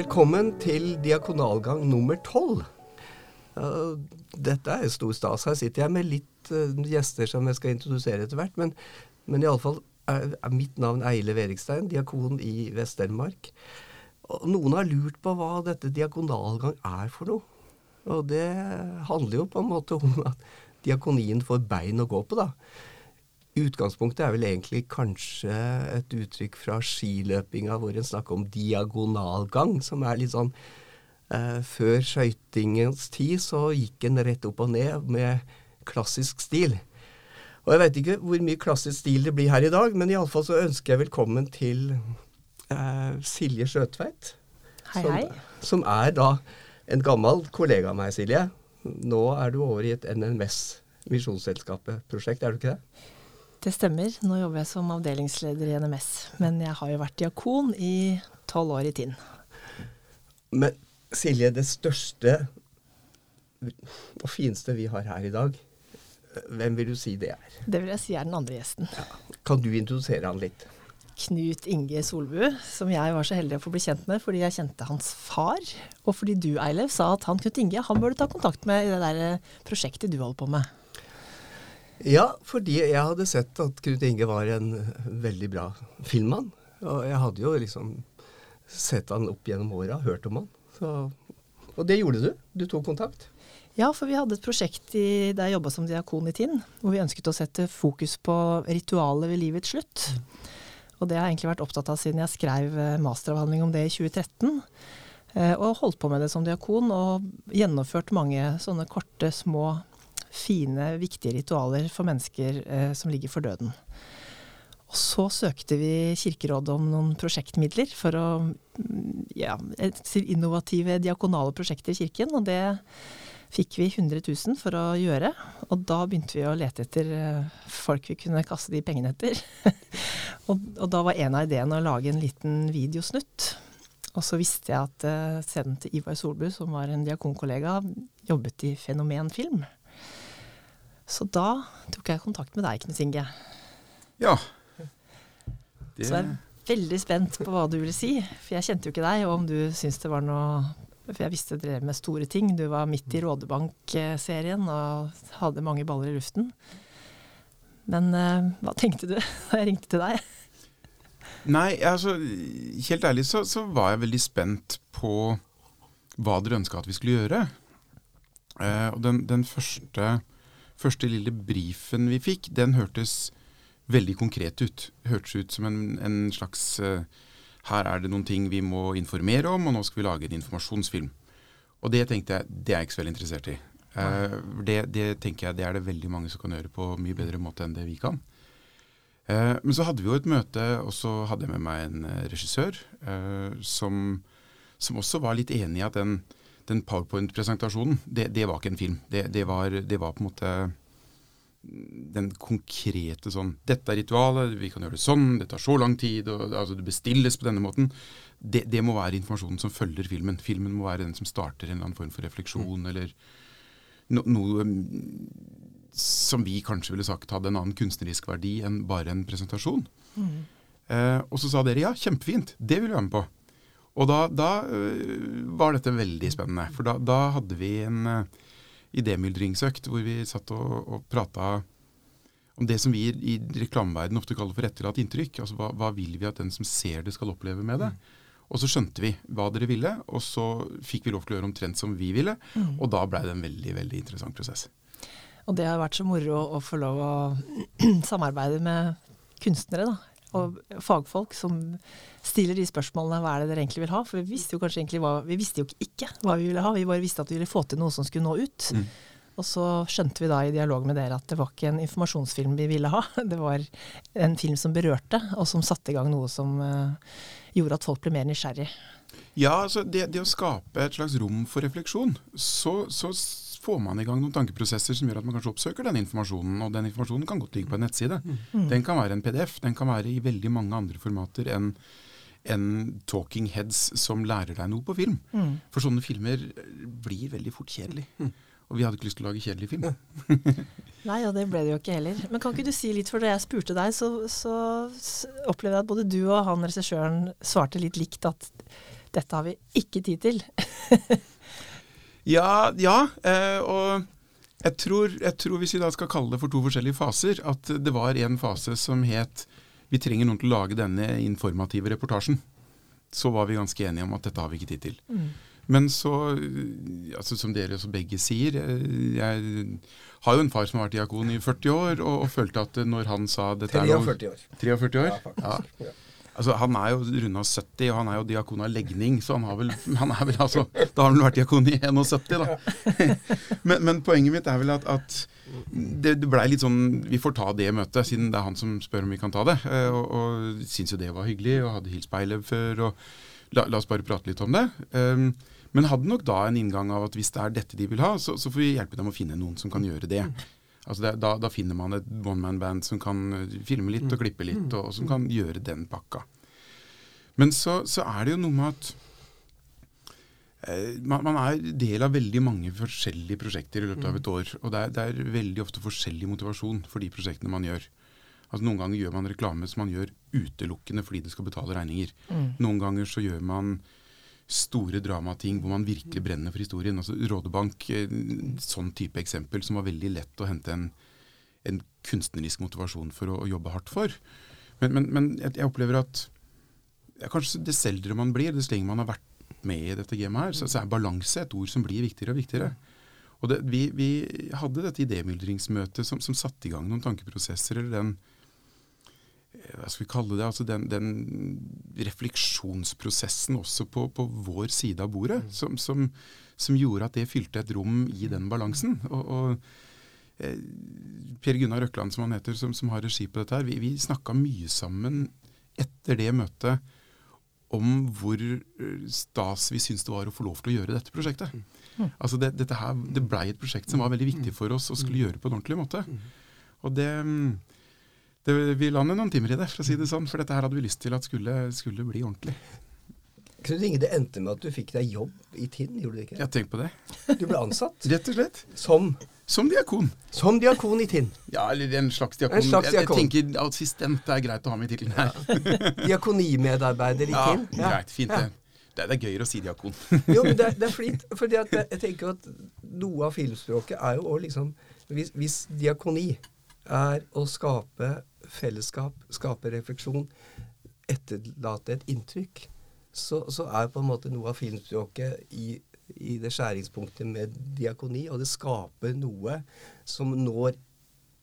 Velkommen til diakonalgang nummer tolv. Dette er stor stas. Her sitter jeg med litt uh, gjester som jeg skal introdusere etter hvert. Men, men iallfall mitt navn Eile Verikstein, diakon i Vest-Telemark. Noen har lurt på hva dette diakonalgang er for noe. Og det handler jo på en måte om at diakonien får bein å gå på, da. Utgangspunktet er vel egentlig kanskje et uttrykk fra skiløpinga hvor en snakker om diagonalgang, som er litt sånn eh, Før skøytingens tid så gikk en rett opp og ned med klassisk stil. Og jeg vet ikke hvor mye klassisk stil det blir her i dag, men iallfall så ønsker jeg velkommen til eh, Silje Skjøtveit. Hei, som, hei. Som er da en gammel kollega av meg, Silje. Nå er du over i et NMS, Misjonsselskapet-prosjekt, er du ikke det? Det stemmer. Nå jobber jeg som avdelingsleder i NMS. Men jeg har jo vært diakon i tolv år i Tinn. Men Silje, det største og fineste vi har her i dag, hvem vil du si det er? Det vil jeg si er den andre gjesten. Ja. Kan du introdusere han litt? Knut Inge Solbu, som jeg var så heldig å få bli kjent med fordi jeg kjente hans far. Og fordi du, Eilev, sa at han Knut Inge han bør du ta kontakt med i det der eh, prosjektet du holder på med. Ja, fordi jeg hadde sett at Knut Inge var en veldig bra filmmann. Og jeg hadde jo liksom sett han opp gjennom åra, hørt om han. Så, og det gjorde du. Du tok kontakt. Ja, for vi hadde et prosjekt i, der jeg jobba som diakon i Tinn, hvor vi ønsket å sette fokus på ritualet ved livets slutt. Og det har jeg egentlig vært opptatt av siden jeg skrev eh, masteravhandling om det i 2013. Eh, og holdt på med det som diakon, og gjennomført mange sånne korte, små, fine, viktige ritualer for mennesker eh, som ligger for døden. Og så søkte vi Kirkerådet om noen prosjektmidler for å mm, ja, innovative diakonale prosjekter i kirken, og det fikk vi 100 000 for å gjøre. Og da begynte vi å lete etter folk vi kunne kaste de pengene etter. og, og, da var en av ideene å lage en liten videosnutt. Og så visste jeg at uh, sønnen til Ivar Solbu, som var en diakonkollega, jobbet i Fenomenfilm. Så da tok jeg kontakt med deg, Knut Inge. Ja. Det... Så jeg er veldig spent på hva du ville si, for jeg kjente jo ikke deg, og om du syntes det var noe for jeg visste du drev med store ting. Du var midt i Rådebank-serien og hadde mange baller i luften. Men uh, hva tenkte du da jeg ringte til deg? Nei, altså helt ærlig så, så var jeg veldig spent på hva dere ønska at vi skulle gjøre. Uh, og den, den første, første, lille brifen vi fikk, den hørtes veldig konkret ut. Hørtes ut som en, en slags uh, her er det noen ting vi må informere om, og nå skal vi lage en informasjonsfilm. Og det tenkte jeg, det er jeg ikke så veldig interessert i. Uh, det, det, tenker jeg det er det veldig mange som kan gjøre på mye bedre måte enn det vi kan. Uh, men så hadde vi jo et møte, og så hadde jeg med meg en regissør som, som, også var litt enig i at den, den powerpoint-presentasjonen, det, det, var ikke en film. Det, det, var, det var på en måte den konkrete sånn Dette er ritualet, vi kan gjøre det sånn, det tar så lang tid, og altså, det bestilles på denne måten. Det, det, må være informasjonen som følger filmen. Filmen må være den som starter en eller annen form for refleksjon, mm. eller no, noe som vi kanskje ville sagt hadde en annen kunstnerisk verdi enn bare en presentasjon. Mm. Eh, og så sa dere ja, kjempefint, det vil vi være med på. Og da, da øh, var dette veldig spennende. For da, da hadde vi en øh, idémyldringsøkt hvor vi satt og, og prata om det som vi i reklameverdenen ofte kaller for etterlatt inntrykk. Altså hva, hva, vil vi at den som ser det, skal oppleve med det? Mm. Og så skjønte vi hva dere ville, og så fikk vi lov til å gjøre omtrent som vi ville. Mm. Og da blei det en veldig, veldig interessant prosess. Og det har vært så moro å få lov å samarbeide med kunstnere, da og fagfolk som stiller de spørsmålene hva er det dere egentlig vil ha. For vi visste jo kanskje egentlig hva, vi visste jo ikke hva vi ville ha, vi bare visste at vi ville få til noe som skulle nå ut. Mm. Og så skjønte vi da i dialog med dere at det var ikke en informasjonsfilm vi ville ha. Det var en film som berørte, og som satte i gang noe som uh, gjorde at folk ble mer nysgjerrig. Ja, altså det, det, å skape et slags rom for refleksjon, så, så får man i gang noen tankeprosesser som gjør at man kanskje oppsøker den informasjonen. Og den informasjonen kan godt ligge på en nettside. Mm. Den kan være en PDF. Den kan være i veldig mange andre formater enn enn talking heads som lærer deg noe på film. Mm. For sånne filmer blir veldig fort kjedelig. Mm. Og vi hadde ikke lyst til å lage kjedelig film. Nei, og det ble det jo ikke heller. Men kan ikke du si litt, for da jeg spurte deg, så, så opplevde jeg at både du og han regissøren svarte litt likt at dette har vi ikke tid til. ja, ja eh, og jeg tror, jeg tror, hvis vi da skal kalle det for to forskjellige faser, at det var en fase som het vi trenger noen til å lage denne informative reportasjen. Så var vi ganske enige om at dette har vi ikke tid til. Mm. Men så, altså som dere også begge sier, eh, jeg har jo en far som har vært diakon i 40 år, og, og følte at når han sa dette 43 år. 43 år? Ja, faktisk. Ja. Altså, han er jo runda 70, og han er jo diakon av legning, så han har vel, han vel altså, Da har han vel vært diakon i 71, da. men, men, poenget mitt er vel at, at det, det blei litt sånn Vi får ta det møtet, siden det er han som spør om vi kan ta det. Eh, og, og syns jo det var hyggelig, og hadde hilst på Eilev før. og la, la, oss bare prate litt om det. Um, men hadde nok da en inngang av at hvis det er dette de vil ha, så, så får vi hjelpe dem å finne noen som kan gjøre det. Altså det, da, da, finner man et one man band som kan eh, filme litt og mm. klippe litt, og, og som kan gjøre den pakka. Men så, så er det jo noe med at eh, man, man, er del av veldig mange forskjellige prosjekter i løpet av et mm. år. Og det er, det er, veldig ofte forskjellig motivasjon for de prosjektene man gjør. Altså Noen ganger gjør man reklame som man gjør utelukkende fordi det skal betale regninger. Mm. Noen ganger så gjør man store dramating hvor man virkelig brenner for historien. Altså Rådebank, eh, sånn type eksempel som var veldig lett å hente en, en kunstnerisk motivasjon for å, å, jobbe hardt for. Men, men, men jeg, opplever at ja, kanskje dess eldre man blir, dess lenger man har vært med i dette gamet her, så, så, er balanse et ord som blir viktigere og viktigere. Og det, vi, vi, hadde dette idémyldringsmøtet som, som satte i gang noen tankeprosesser, eller den hva skal vi kalle det, altså den, den refleksjonsprosessen også på, på, vår side av bordet, mm. som, som, som, gjorde at det fylte et rom i den balansen. Og, og eh, Per Gunnar Røkland, som han heter, som, som har regi på dette her, vi, vi snakka mye sammen etter det møtet om hvor eh, stas vi syntes det var å få lov til å gjøre dette prosjektet. Mm. Altså det, dette her, det blei et prosjekt som var veldig viktig for oss å skulle gjøre på en ordentlig måte. Og det mm, det, vi la ned noen timer i det, for å si det sånn. For dette her hadde vi lyst til at skulle, skulle bli ordentlig. Knut Inge, det endte med at du fikk deg jobb i Tinn, gjorde du ikke? Ja, tenk på det. Du ble ansatt? Rett og slett. Som? Som diakon. Som diakon i Tinn? Ja, eller en slags diakon. En slags diakon. Jeg, jeg, tenker assistent er greit å ha med i tittelen her. Ja. Diakonimedarbeider i Tinn? Ja, greit. Fint det. Det er, det er gøyere å si diakon. jo, men det, det er fint. fordi jeg tenker at noe av filmspråket er jo òg liksom hvis, hvis diakoni er å skape fellesskap, skape refleksjon, etterlate et inntrykk, så, så, er på en måte noe av filmspråket i, i, det skjæringspunktet med diakoni, og det skaper noe som når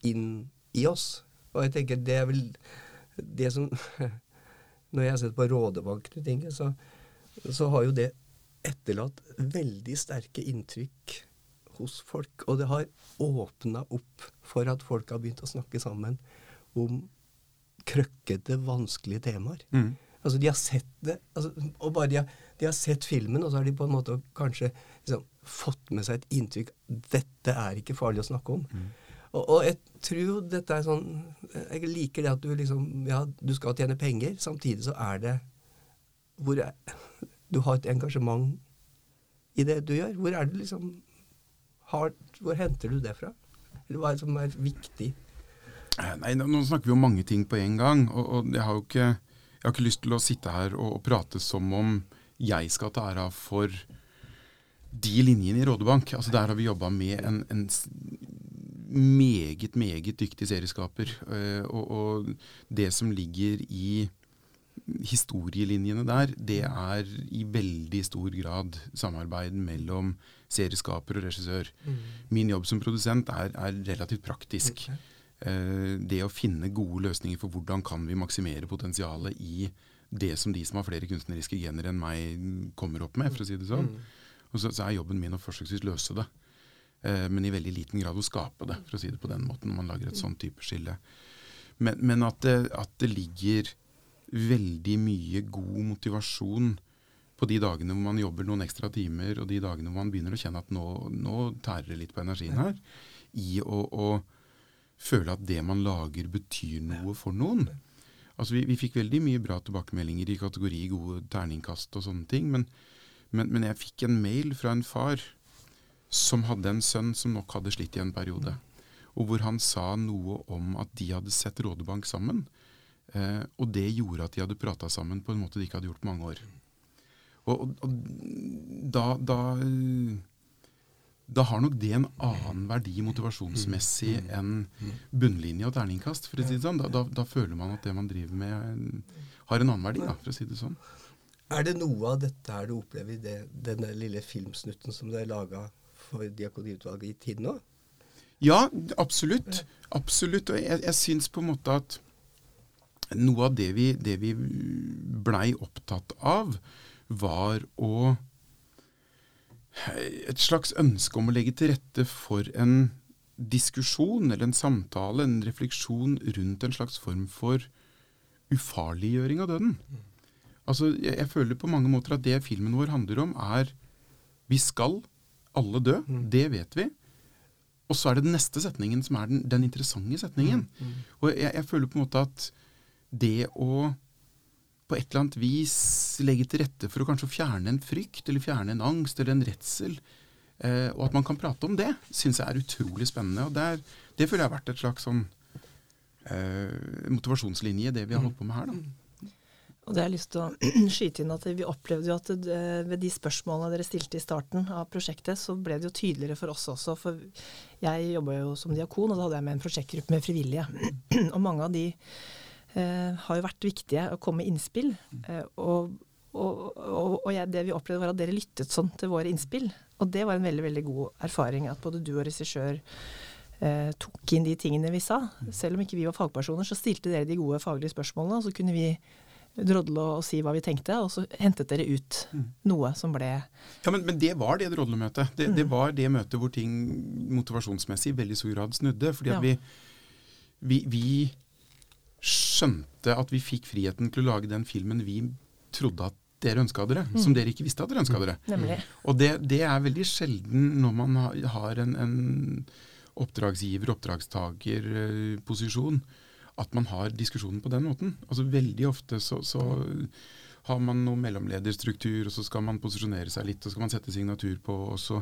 inn i oss. Og jeg tenker det er vel det som Når jeg har sett på Rådebanken, så, så har jo det etterlatt veldig sterke inntrykk hos folk. Og det har åpna opp for at folk har begynt å snakke sammen om krøkkete, vanskelige temaer. Mm. Altså, de har sett det, altså, og bare de har, de har, sett filmen, og så har de på en måte kanskje liksom, fått med seg et inntrykk Dette er ikke farlig å snakke om. Mm. Og, og, jeg tror dette er sånn Jeg liker det at du liksom Ja, du skal tjene penger, samtidig så er det hvor er, Du har et engasjement i det du gjør. Hvor er det liksom har, Hvor henter du det fra? Eller hva er det som er viktig nei, Nå snakker vi om mange ting på en gang. og, og jeg, har jo ikke, jeg har ikke lyst til å sitte her og, og prate som om jeg skal ta æra for de linjene i Rådebank. Altså Der har vi jobba med en, en, meget, meget dyktig serieskaper. Eh, og, og, det som ligger i historielinjene der, det er i veldig stor grad samarbeid mellom serieskaper og regissør. Mm. Min jobb som produsent er, er relativt praktisk. Okay. Eh, det å finne gode løsninger for hvordan kan vi maksimere potensialet i det som de som har flere kunstneriske gener enn meg, kommer opp med, for å si det sånn. Mm. Og så, så, er jobben min å forsøksvis løse det. Eh, men i veldig liten grad å skape det, for å si det på den måten, når man lager et sånn type skille. Men, men at, det, at, det, ligger veldig mye god motivasjon på de dagene hvor man jobber noen ekstra timer, og de dagene hvor man begynner å kjenne at nå, nå tærer det litt på energien her, i å, å føle at det man lager, betyr noe for noen. Altså vi, vi, fikk veldig mye bra tilbakemeldinger i kategori gode terningkast og sånne ting, men, men, men, jeg fikk en mail fra en far som hadde en sønn som nok hadde slitt i en periode, og hvor han sa noe om at de hadde sett Rådebank sammen, eh, og det gjorde at de hadde prata sammen på en måte de ikke hadde gjort mange år. Og, og, og da, da da har nok det en annen verdi motivasjonsmessig enn bunnlinje og terningkast. for å si det sånn. Da, da, da, føler man at det man driver med, har en annen verdi, da, for å si det sånn. Er det noe av dette her du opplever i det, denne lille filmsnutten som du har laga for Diakoniutvalget i tiden nå? Ja, absolutt. Absolutt. Og jeg, jeg syns på en måte at noe av det vi, det vi blei opptatt av, var å et slags ønske om å legge til rette for en diskusjon eller en samtale, en refleksjon rundt en slags form for ufarliggjøring av døden. Altså, jeg, jeg, føler på mange måter at det filmen vår handler om, er vi skal alle dø. Mm. Det vet vi. Og så er det den neste setningen som er den, den interessante setningen. Mm. Mm. Og jeg, jeg, føler på en måte at det å på et eller annet vis legge til rette for å kanskje fjerne en frykt, eller fjerne en angst eller en redsel. Eh, og at man kan prate om det, syns jeg er utrolig spennende. Og det, er, det føler jeg har vært et slags sånn eh, motivasjonslinje, det vi har holdt på med her. da. Og det har jeg lyst til å skyte inn at Vi opplevde jo at det, ved de spørsmålene dere stilte i starten av prosjektet, så ble det jo tydeligere for oss også. For jeg jobba jo som diakon, og da hadde jeg med en prosjektgruppe med frivillige. Og mange av de eh, har jo vært viktige å komme med innspill. Eh, og, og, og, og jeg, det vi opplevde var at dere lyttet sånn til våre innspill. Og det var en veldig veldig god erfaring at både du og regissør eh, tok inn de tingene vi sa. Selv om ikke vi var fagpersoner, så stilte dere de gode faglige spørsmålene, og så kunne vi drodle og si hva vi tenkte, og så hentet dere ut mm. noe som ble Ja, men, men det var det drodlemøtet. Det, mm. det, var det møtet hvor ting motivasjonsmessig i veldig stor grad snudde. Fordi at ja. vi, vi, vi, skjønte at vi fikk friheten til å lage den filmen vi trodde at dere ønska dere, mm. som dere ikke visste at dere ønska dere. Nemlig. Og det, det, er veldig sjelden når man har en, en oppdragsgiver, oppdragstagerposisjon, at man har diskusjonen på den måten. Altså Veldig ofte så, så har man noe mellomlederstruktur, og så skal man posisjonere seg litt, og så skal man sette signatur på. og så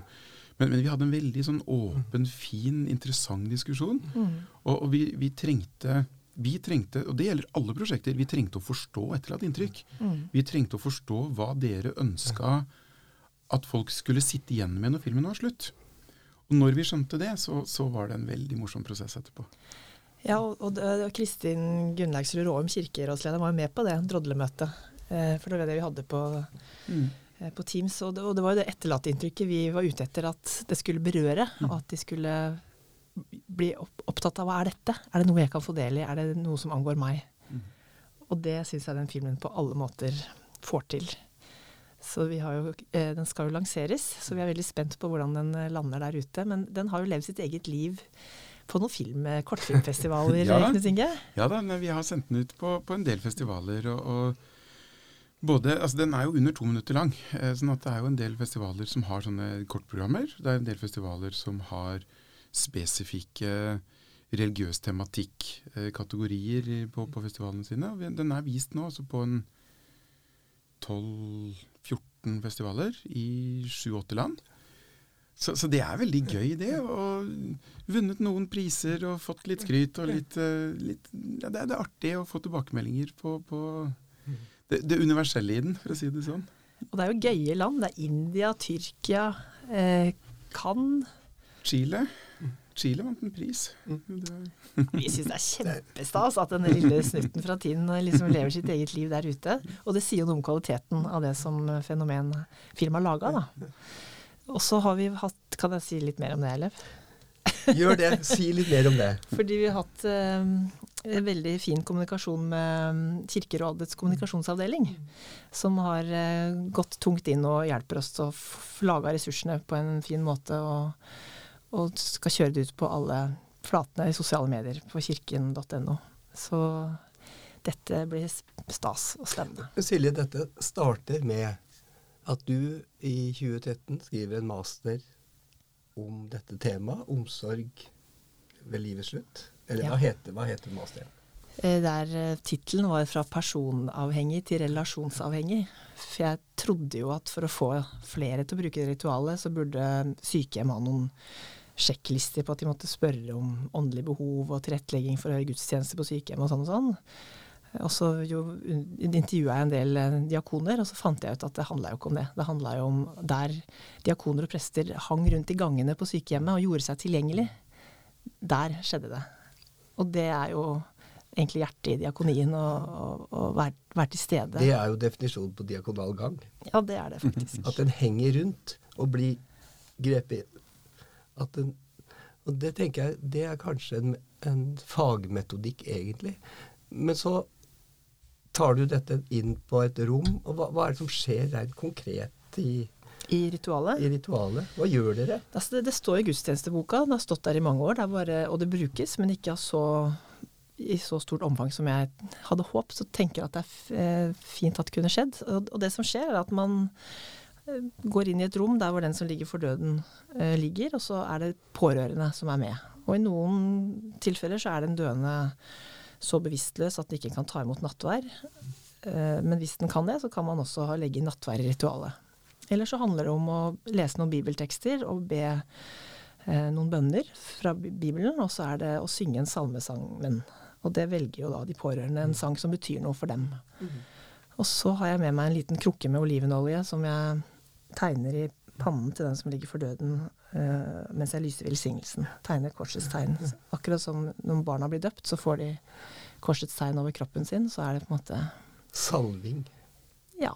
men, men, vi hadde en veldig sånn åpen, fin, interessant diskusjon. Mm. Og, og vi, vi, trengte vi trengte, og det gjelder alle prosjekter, vi trengte å forstå etterlatt inntrykk. Mm. Vi trengte å forstå hva dere ønska at folk skulle sitte igjen med når filmen var slutt. Og når vi skjønte det, så, så var det en veldig morsom prosess etterpå. Ja, og, og, og Kristin Gunnlaugsrud Råum, kirkerådsleder, var jo med på det drodlemøtet. Eh, for det var det vi hadde på, mm. eh, på Teams. Og det, og det, var jo det etterlatteinntrykket vi var ute etter at det skulle berøre. Mm. Og at de skulle bli opptatt av hva er dette? Er det noe jeg kan få del i? Er det noe som angår meg? Mm. Og det syns jeg den filmen på alle måter får til. Så jo, eh, Den skal jo lanseres, så vi er veldig spent på hvordan den eh, lander der ute. Men den har jo levd sitt eget liv på noen film, eh, kortfilmfestivaler, ja, Knut Inge? Ja da, vi har sendt den ut på, på en del festivaler. og, og både, altså Den er jo under to minutter lang. sånn at det er jo en del festivaler som har sånne kortprogrammer. Det er en del festivaler som har spesifikke religiøs tematikk-kategorier eh, på, på, festivalene sine. Den er vist nå altså på en 12-14 festivaler i 7-8 land. Så, så, det er veldig gøy, det. Og vunnet noen priser og fått litt skryt. og litt, eh, litt ja, det, er, det, er, artig å få tilbakemeldinger på, på det, det, universelle i den, for å si det sånn. Og det er jo gøye land. Det er India, Tyrkia, eh, Cannes. Chile. Chile vant en pris. Mm. Vi syns det er kjempestas at den lille snutten fra tiden liksom lever sitt eget liv der ute. Og det sier jo noe om kvaliteten av det som fenomen film har laga, da. Og så har vi hatt Kan jeg si litt mer om det, Ellef? Gjør det. Si litt mer om det. Fordi vi har hatt um, en veldig fin kommunikasjon med Kirkerådets kommunikasjonsavdeling. Som har uh, gått tungt inn og hjelper oss til å lage ressursene på en fin måte. og og skal kjøre det ut på alle flatene i sosiale medier på kirken.no. Så dette blir stas og spennende. Silje, dette starter med at du i 2013 skriver en master om dette temaet, omsorg ved livets slutt. Eller ja. hva, heter, hva heter masteren? Eh, der eh, Tittelen var 'Fra personavhengig til relasjonsavhengig'. For jeg trodde jo at for å få flere til å bruke det ritualet, så burde sykehjem ha noen sjekklister på at de måtte spørre om åndelig behov og tilrettelegging for å høre gudstjeneste på sykehjem og sånn og sånn. Og så intervjua jeg en del eh, diakoner, og så fant jeg ut at det handla jo ikke om det. Det handla jo om der diakoner og prester hang rundt i gangene på sykehjemmet og gjorde seg tilgjengelig. Der skjedde det. Og det er jo egentlig hjertet i diakonien å, være, være, til stede. Det er jo definisjonen på diakonal gang. Ja, det er det faktisk. At den henger rundt og blir grepet den Og det tenker jeg, det er kanskje en, en fagmetodikk, egentlig. Men så tar du dette inn på et rom, og hva, hva er det som skjer rent konkret i i ritualet? I ritualet. Hva gjør dere? Altså det, det, står i gudstjenesteboka. Det har stått der i mange år, det bare, og det brukes, men ikke så, i så stort omfang som jeg hadde håpet. Så tenker jeg at det er eh, fint at det kunne skjedd. Og, og, det som skjer, er at man går inn i et rom der hvor den som ligger for døden, eh, ligger, og så er det pårørende som er med. Og i noen tilfeller så er den døende så bevisstløs at den ikke kan ta imot nattvær. Eh, men hvis den kan det, så kan man også legge inn nattvær i ritualet. Eller så handler det om å lese noen bibeltekster og be eh, noen bønner fra Bibelen, og så er det å synge en salmesang. Men, Og det velger jo da de pårørende en sang som betyr noe for dem. Mm. Og så har jeg med meg en liten krukke med olivenolje som jeg tegner i pannen til den som ligger for døden, uh, mens jeg lyser velsignelsen. Tegner korsets tegn. Akkurat som når barna blir døpt, så får de korsets tegn over kroppen sin. Så er det på en måte Salving. Ja.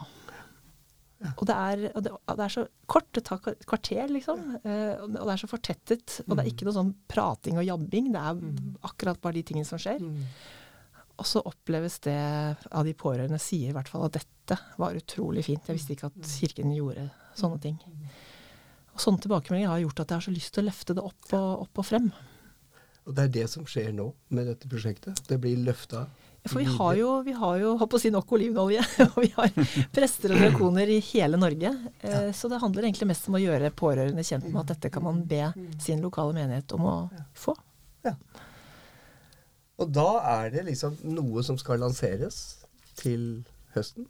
Og det, er, og, det, det, er, så kort. Det tar kvarter, liksom. Uh, og det er så fortettet. Og det er ikke noe sånn prating og jabbing. Det er mm. akkurat bare de tingene som skjer. Mm. Og så oppleves det av de pårørende sier i hvert fall at dette var utrolig fint. Jeg visste ikke at kirken gjorde sånne ting. Og Sånne tilbakemeldinger har gjort at jeg har så lyst til å løfte det opp og, opp og frem. Og det er det som skjer nå med dette prosjektet? Det blir løfta? For vi har jo, vi har jo håper å si nok olivenolje. Og vi har prester og diakoner i hele Norge. Eh, så det handler egentlig mest om å gjøre pårørende kjent med at dette kan man be sin lokale menighet om å få. Ja. Og da er det liksom noe som skal lanseres til høsten?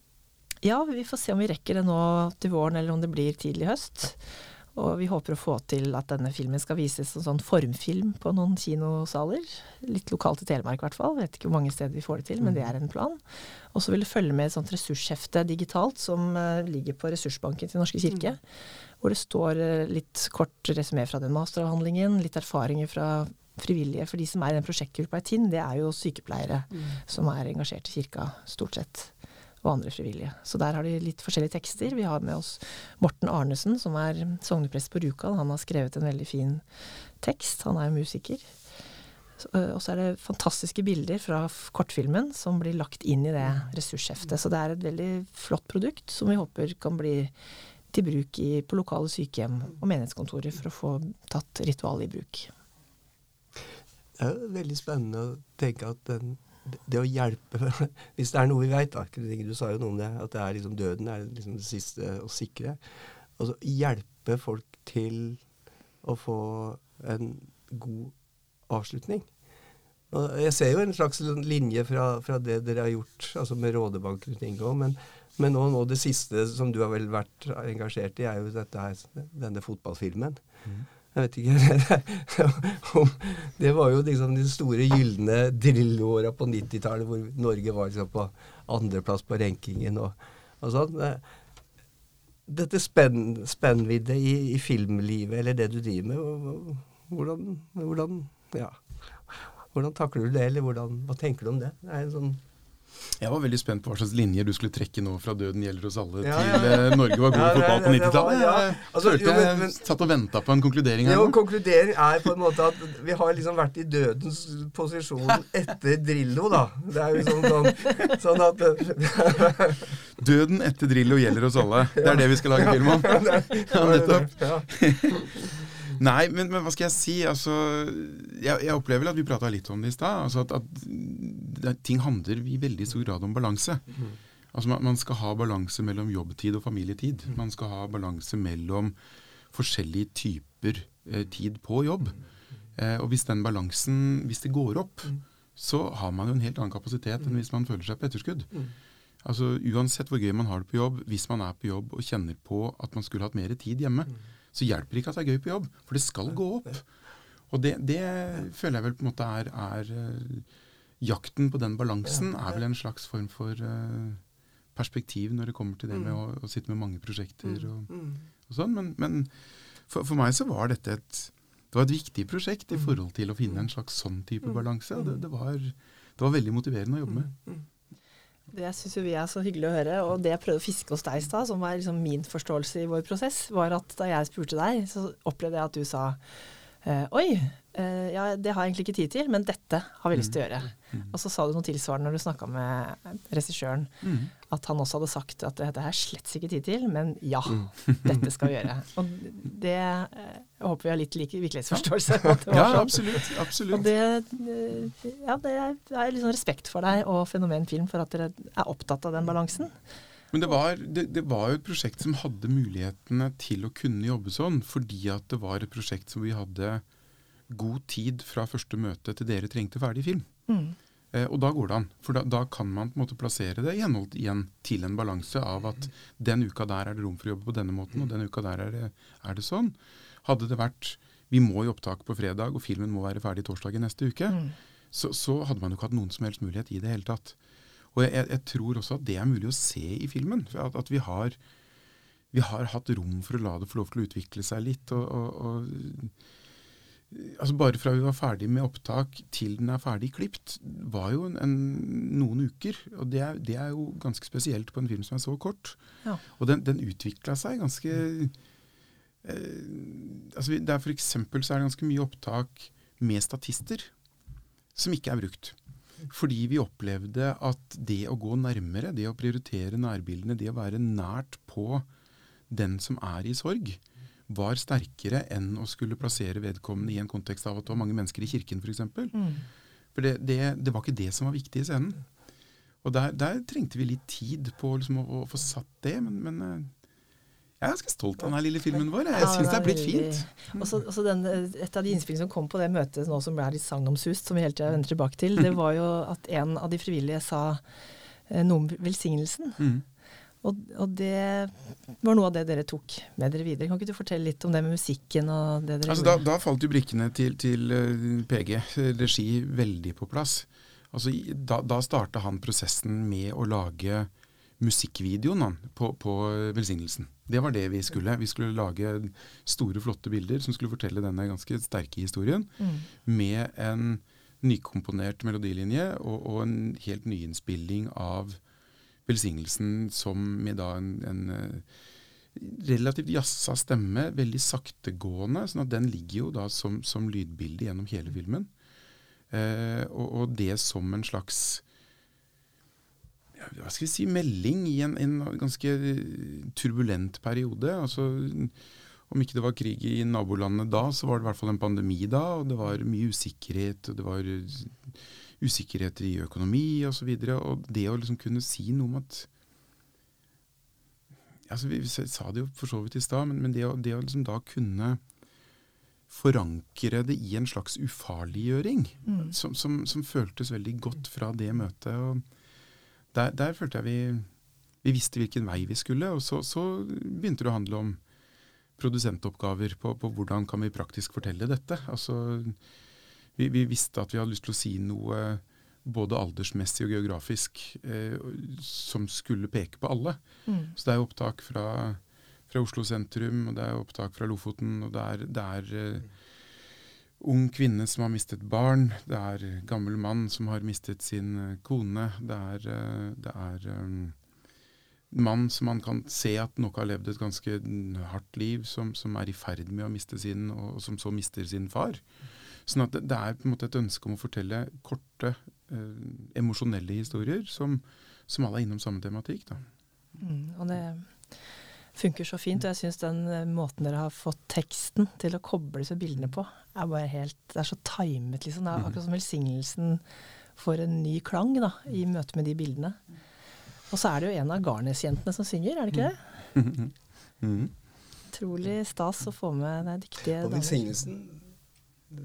Ja, vi får se om vi rekker det nå til våren, eller om det blir tidlig høst. Og vi håper å få til at denne filmen skal vises som sånn formfilm på noen kinosaler. Litt lokalt i Telemark i hvert fall. Vet ikke hvor mange steder vi får det til, men det er en plan. Og så vil det følge med et sånt ressurshefte digitalt som uh, ligger på ressursbanken til Norske kirke. Mm. Hvor det står uh, litt kort resumé fra den masteravhandlingen, litt erfaringer fra frivillige. For de som er i den prosjektgruppa i Tinn, det er jo sykepleiere mm. som er engasjert i kirka, stort sett. Og andre frivillige. Så der har de litt forskjellige tekster. Vi har med oss Morten Arnesen, som er sogneprest på Rjukan. Han har skrevet en veldig fin tekst. Han er jo musiker. Og så er det fantastiske bilder fra kortfilmen som blir lagt inn i det ressursheftet. Så det er et veldig flott produkt som vi håper kan bli til bruk i, på lokale sykehjem og menighetskontorer for å få tatt ritualet i bruk. Det er veldig spennende å tenke at den, det å hjelpe Hvis det er noe vi veit. Du sa jo noe om det. At det er liksom døden er liksom det siste å sikre. Altså hjelpe folk til å få en god avslutning. Og jeg ser jo en slags linje fra, fra det dere har gjort altså med Rådebanken òg, men, men nå, nå, det siste som du har vel vært engasjert i, er jo dette denne fotballfilmen. Mm. Jeg vet ikke Det var jo liksom de store gylne drillåra på 90-tallet, hvor Norge var liksom på andreplass på rankingen og, og sånn. Dette spenn, spennvidde i, i, filmlivet, eller det du driver med, hvordan, hvordan, ja, hvordan takler du det, eller hvordan, hva tenker du om det? Det er en sånn jeg var veldig spent på hva slags linjer du skulle trekke nå fra 'Døden gjelder oss alle' ja, til ja. Eh, Norge var god i fotball på 90-tallet. Jeg altså, følte jeg satt og venta på en konkludering her. Jo, konkludering er på en måte at vi har liksom vært i dødens posisjon etter Drillo, da. Det er jo sånn, sånn, sånn at Døden etter Drillo gjelder oss alle. Det er det vi skal lage film om. Ja, nettopp. Nei, men, men, hva skal jeg si? Altså, jeg, jeg opplever at vi prata litt om det i stad. Altså at, at, ting handler i veldig stor grad om balanse. Mm. Altså man, man, skal ha balanse mellom jobbtid og familietid. Mm. Man skal ha balanse mellom forskjellige typer eh, tid på jobb. Eh, og hvis den balansen, hvis det går opp, mm. så har man jo en helt annen kapasitet enn hvis man føler seg på etterskudd. Mm. Altså Uansett hvor gøy man har det på jobb, hvis man er på jobb og kjenner på at man skulle hatt mer tid hjemme, mm så hjelper det ikke at det er gøy på jobb, for det skal gå opp. Og det, det føler jeg vel på en måte er, er jakten på den balansen er vel en slags form for uh, perspektiv når det kommer til det med å, å sitte med mange prosjekter og, og sånn. Men, men for, for, meg så var dette et, det var et viktig prosjekt i forhold til å finne en slags sånn type balanse. og det, det, var, det var veldig motiverende å jobbe med. Det syns vi er så hyggelig å høre. Og det jeg prøvde å fiske hos deg i stad, som var liksom min forståelse i vår prosess, var at da jeg spurte deg, så opplevde jeg at du sa eh, Oi, Uh, ja, det har jeg egentlig ikke tid til, men dette har vi lyst til å gjøre. Mm. Og så sa du noe tilsvarende når du snakka med regissøren, mm. at han også hadde sagt at dette har jeg slett ikke tid til, men ja, mm. dette skal vi gjøre. Og det uh, jeg håper vi har litt like virkelighetsforståelse. ja, sånn. absolutt. absolutt. Og det, uh, ja, det er, er liksom respekt for deg og Fenomen Film for at dere er opptatt av den balansen. Men det var, det, det var, jo et prosjekt som hadde mulighetene til å kunne jobbe sånn, fordi at det var et prosjekt som vi hadde god tid fra første møte til dere trengte ferdig film. Mm. Eh, og da går det an. For da, da, kan man på en måte plassere det i henhold igjen til en balanse av at den uka der er det rom for å jobbe på denne måten, og den uka der er det, er det sånn. Hadde det vært vi må i opptak på fredag, og filmen må være ferdig torsdag i neste uke, mm. så, så, hadde man jo ikke hatt noen som helst mulighet i det hele tatt. Og jeg, jeg tror også at det er mulig å se i filmen. At, at vi, har, vi, har, hatt rom for å la det få lov til å utvikle seg litt. og, og, og altså Bare fra vi var ferdig med opptak til den er ferdig klipt, var jo en, en, noen uker. Og det er, det er, jo ganske spesielt på en film som er så kort. Ja. Og den, den utvikla seg ganske eh, altså det er For eksempel så er det ganske mye opptak med statister som ikke er brukt. Fordi vi opplevde at det å gå nærmere, det å prioritere nærbildene, det å være nært på den som er i sorg, var sterkere enn å skulle plassere vedkommende i en kontekst av at det var mange mennesker i kirken f.eks. For, mm. for det, det, det, var ikke det som var viktig i scenen. Og der, der trengte vi litt tid på liksom, å, å, få satt det, men, men eh, jeg er ganske stolt av denne lille filmen vår. Jeg ja, syns det er blitt fint. Også, også den, et av de innspillene som kom på det møtet nå som er litt sagnomsust, som vi hele tida vender tilbake til, det var jo at en av de frivillige sa eh, noe om velsignelsen. Mm. Og, og, det var noe av det dere tok med dere videre. Kan ikke du fortelle litt om det med musikken? og det dere altså, da, da, falt jo brikkene til, til eh, PG, regi, veldig på plass. Altså, da da starta han prosessen med å lage musikkvideoen på, på, velsignelsen. Det var det vi skulle. Vi skulle lage store, flotte bilder som skulle fortelle denne ganske sterke historien. Mm. Med en nykomponert melodilinje og, og en helt nyinnspilling av velsignelsen som med da en, en eh, relativt jazza stemme, veldig saktegående. sånn at den ligger jo da som, som lydbilde gjennom hele filmen. Eh, og, og, det som en slags hva skal vi si, melding i en, en, ganske turbulent periode. altså Om ikke det var krig i nabolandet da, så var det i hvert fall en pandemi da, og det var mye usikkerhet. og det var usikkerheter i økonomi osv. Og, så videre, og det å liksom kunne si noe om at altså Vi sa det jo for så vidt i stad, men, men, det å, det å liksom da kunne forankre det i en slags ufarliggjøring, mm. som, som, som, føltes veldig godt fra det møtet. og Der, der følte jeg vi, vi visste hvilken vei vi skulle, og så, så begynte det å handle om produsentoppgaver på, på, hvordan kan vi praktisk fortelle dette. Altså vi, vi, visste at vi hadde lyst til å si noe både aldersmessig og geografisk eh, som skulle peke på alle. Mm. Så det er opptak fra, fra, Oslo sentrum, og det er opptak fra Lofoten, og det er, det er eh, ung kvinne som har mistet barn, det er gammel mann som har mistet sin eh, kone, det er, eh, det er um, mann som man kan se at nok har levd et ganske hardt liv, som, som er i ferd med å miste sin, og, og som så mister sin far. Sånn at det, det, er på en måte et ønske om å fortelle korte, eh, emosjonelle historier som, som, alle er innom samme tematikk. Da. Mm, og det funker så fint. Og jeg syns den eh, måten dere har fått teksten til å koble seg bildene på, er bare helt Det er så timet, liksom. Det er akkurat som velsignelsen får en ny klang da, i møte med de bildene. Og så er det jo en av Garnes-jentene som synger, er det ikke det? Mm. Utrolig stas å få med de dyktige damer. Og velsignelsen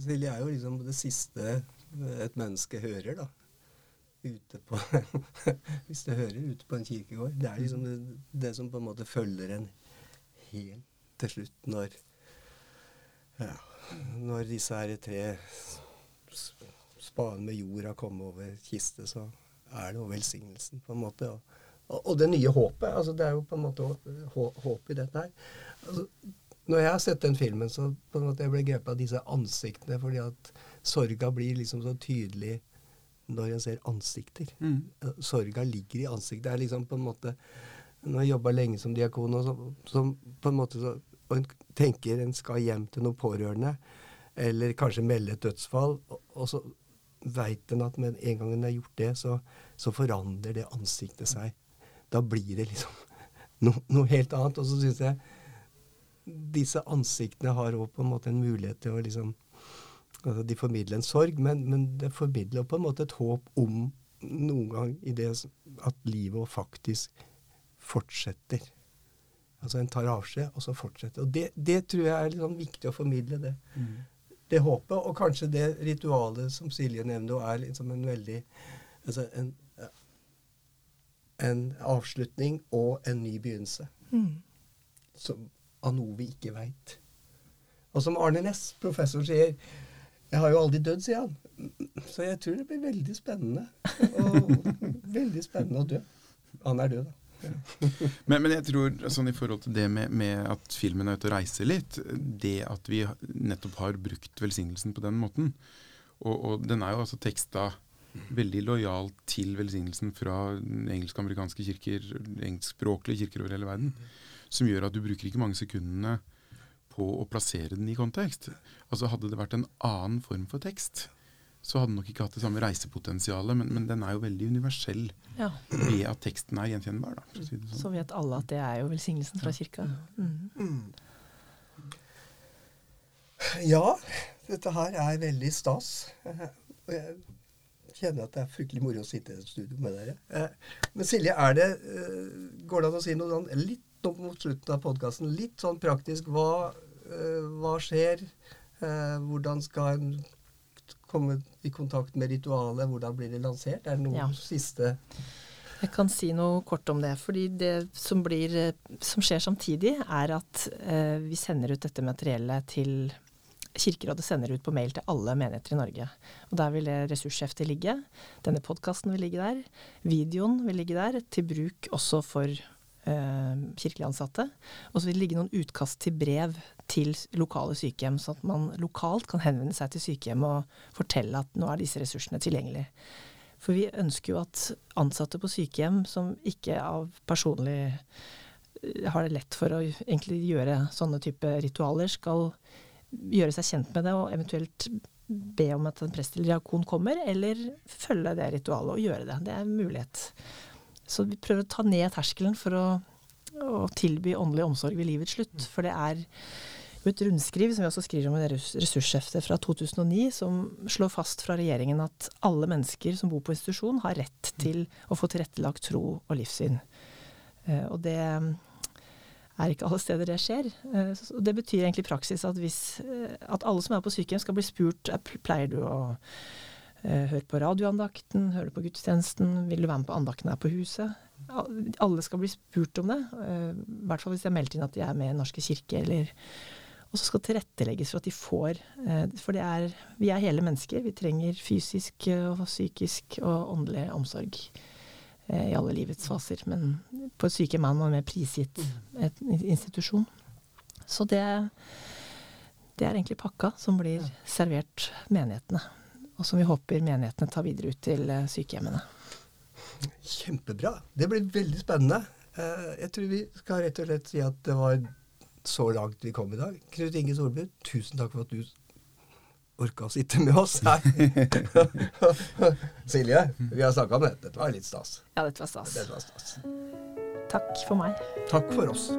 Silje er jo liksom det siste et menneske hører, da. Ute på Hvis det hører ute på en kirkegård. Det er liksom det, det, som på en måte følger en helt til slutt når ja, Når disse her tre spaden med jorda kommet over kiste, så er det jo velsignelsen, på en måte. Og, og, det nye håpet. altså Det er jo på en måte håp i dette her. Altså, når jeg har sett den filmen, så på en måte jeg ble grepet av disse ansiktene, fordi at sorga blir liksom så tydelig når en ser ansikter. Mm. Sorga ligger i ansiktet. Det er liksom på en måte Når jeg jobba lenge som diakon, og så, så på en måte så, og en tenker en skal hjem til noen pårørende, eller kanskje melde et dødsfall, og, og så veit en at med en gang en har gjort det, så, så, forandrer det ansiktet seg. Da blir det liksom no, noe helt annet. Og så syns jeg disse ansiktene har òg på en måte en mulighet til å liksom altså De formidler en sorg, men, men det formidler på en måte et håp om noen gang i det at livet faktisk fortsetter. Altså en tar avskjed, og så fortsetter. Og det, det tror jeg er sånn viktig å formidle, det. Mm. Det håpet, og kanskje det ritualet som Silje nevner, er liksom en veldig altså en, en avslutning og en ny begynnelse. Mm. Som av noe vi ikke veit. Og som Arne Næss, professor, sier Jeg har jo aldri dødd, sier han. Så jeg tror det blir veldig spennende. Veldig spennende å dø. Han er død, da. Men, men, jeg tror sånn i forhold til det med, med, at filmen er ute og reiser litt, det at vi nettopp har brukt velsignelsen på den måten Og, og den er jo altså teksta veldig lojal til velsignelsen fra engelsk-amerikanske kirker, engelskspråklige kirker over hele verden som gjør at du bruker ikke mange sekundene på å plassere den i kontekst. Altså Hadde det vært en annen form for tekst, så hadde den nok ikke hatt det samme reisepotensialet, men, men den er jo veldig universell ja. ved at teksten er gjenkjennbar. Da, si sånn. Så vet alle at det er jo velsignelsen fra kirka. Mm. Mm. Ja, dette her er veldig stas. Og jeg kjenner at det er fryktelig moro å sitte i et studio med dere. Eh, men Silje, er det, eh, går det an å si noe sånn litt opp mot slutten av podkasten litt sånn praktisk. Hva, hva skjer? Uh, hvordan skal en komme i kontakt med ritualet? Hvordan blir det lansert? Er det noe ja. siste jeg kan si noe kort om det. fordi det som, blir, som skjer samtidig, er at eh, vi sender ut dette materiellet til Kirkerådet sender ut på mail til alle menigheter i Norge. Og Der vil det ressursheftet ligge. Denne podkasten vil ligge der. Videoen vil ligge der, til bruk også for eh, kirkelig ansatte. Og så vil det ligge noen utkast til brev til lokale sykehjem, sånn at man lokalt kan henvende seg til sykehjem og fortelle at nå er disse ressursene tilgjengelige. For vi ønsker jo at ansatte på sykehjem som ikke av personlig eh, har det lett for å egentlig gjøre sånne type ritualer, skal gjøre seg kjent med det og eventuelt be om at en prest eller diakon kommer, eller følge det ritualet og gjøre det. Det er en mulighet. Så vi prøver å ta ned terskelen for å, å tilby åndelig omsorg ved livets slutt. For det er jo et rundskriv som vi også skriver om i ressursheftet fra 2009, som slår fast fra regjeringen at alle mennesker som bor på institusjon, har rett til å få tilrettelagt tro og livssyn. Eh, og det er ikke alle steder det skjer. Eh, det betyr egentlig i praksis at, hvis, eh, at alle som er på sykehjem skal bli spurt pleier du å hør på radioandakten, hør på gudstjenesten, vil du være med på andakten her på huset? Alle skal bli spurt om det, eh, i hvert fall hvis de har meldt inn at de er med i Norske kirke, eller Og så skal tilrettelegges for at de får eh, For det er, vi er hele mennesker. Vi trenger fysisk og psykisk og åndelig omsorg i alle livets faser. Men på et sykehjem er man mer prisgitt et institusjon. Så det, det er egentlig pakka som blir servert menighetene og som vi håper menighetene tar videre ut til eh, sykehjemmene. Kjempebra. Det blir veldig spennende. Eh, jeg tror vi skal rett og slett si at det var så langt vi kom i dag. Knut Inge Solbu, tusen takk for at du orka å sitte med oss her. Silje, vi har snakka om det. Dette var litt stas. Ja, dette var stas. Dette var stas. Takk for meg. Takk for oss.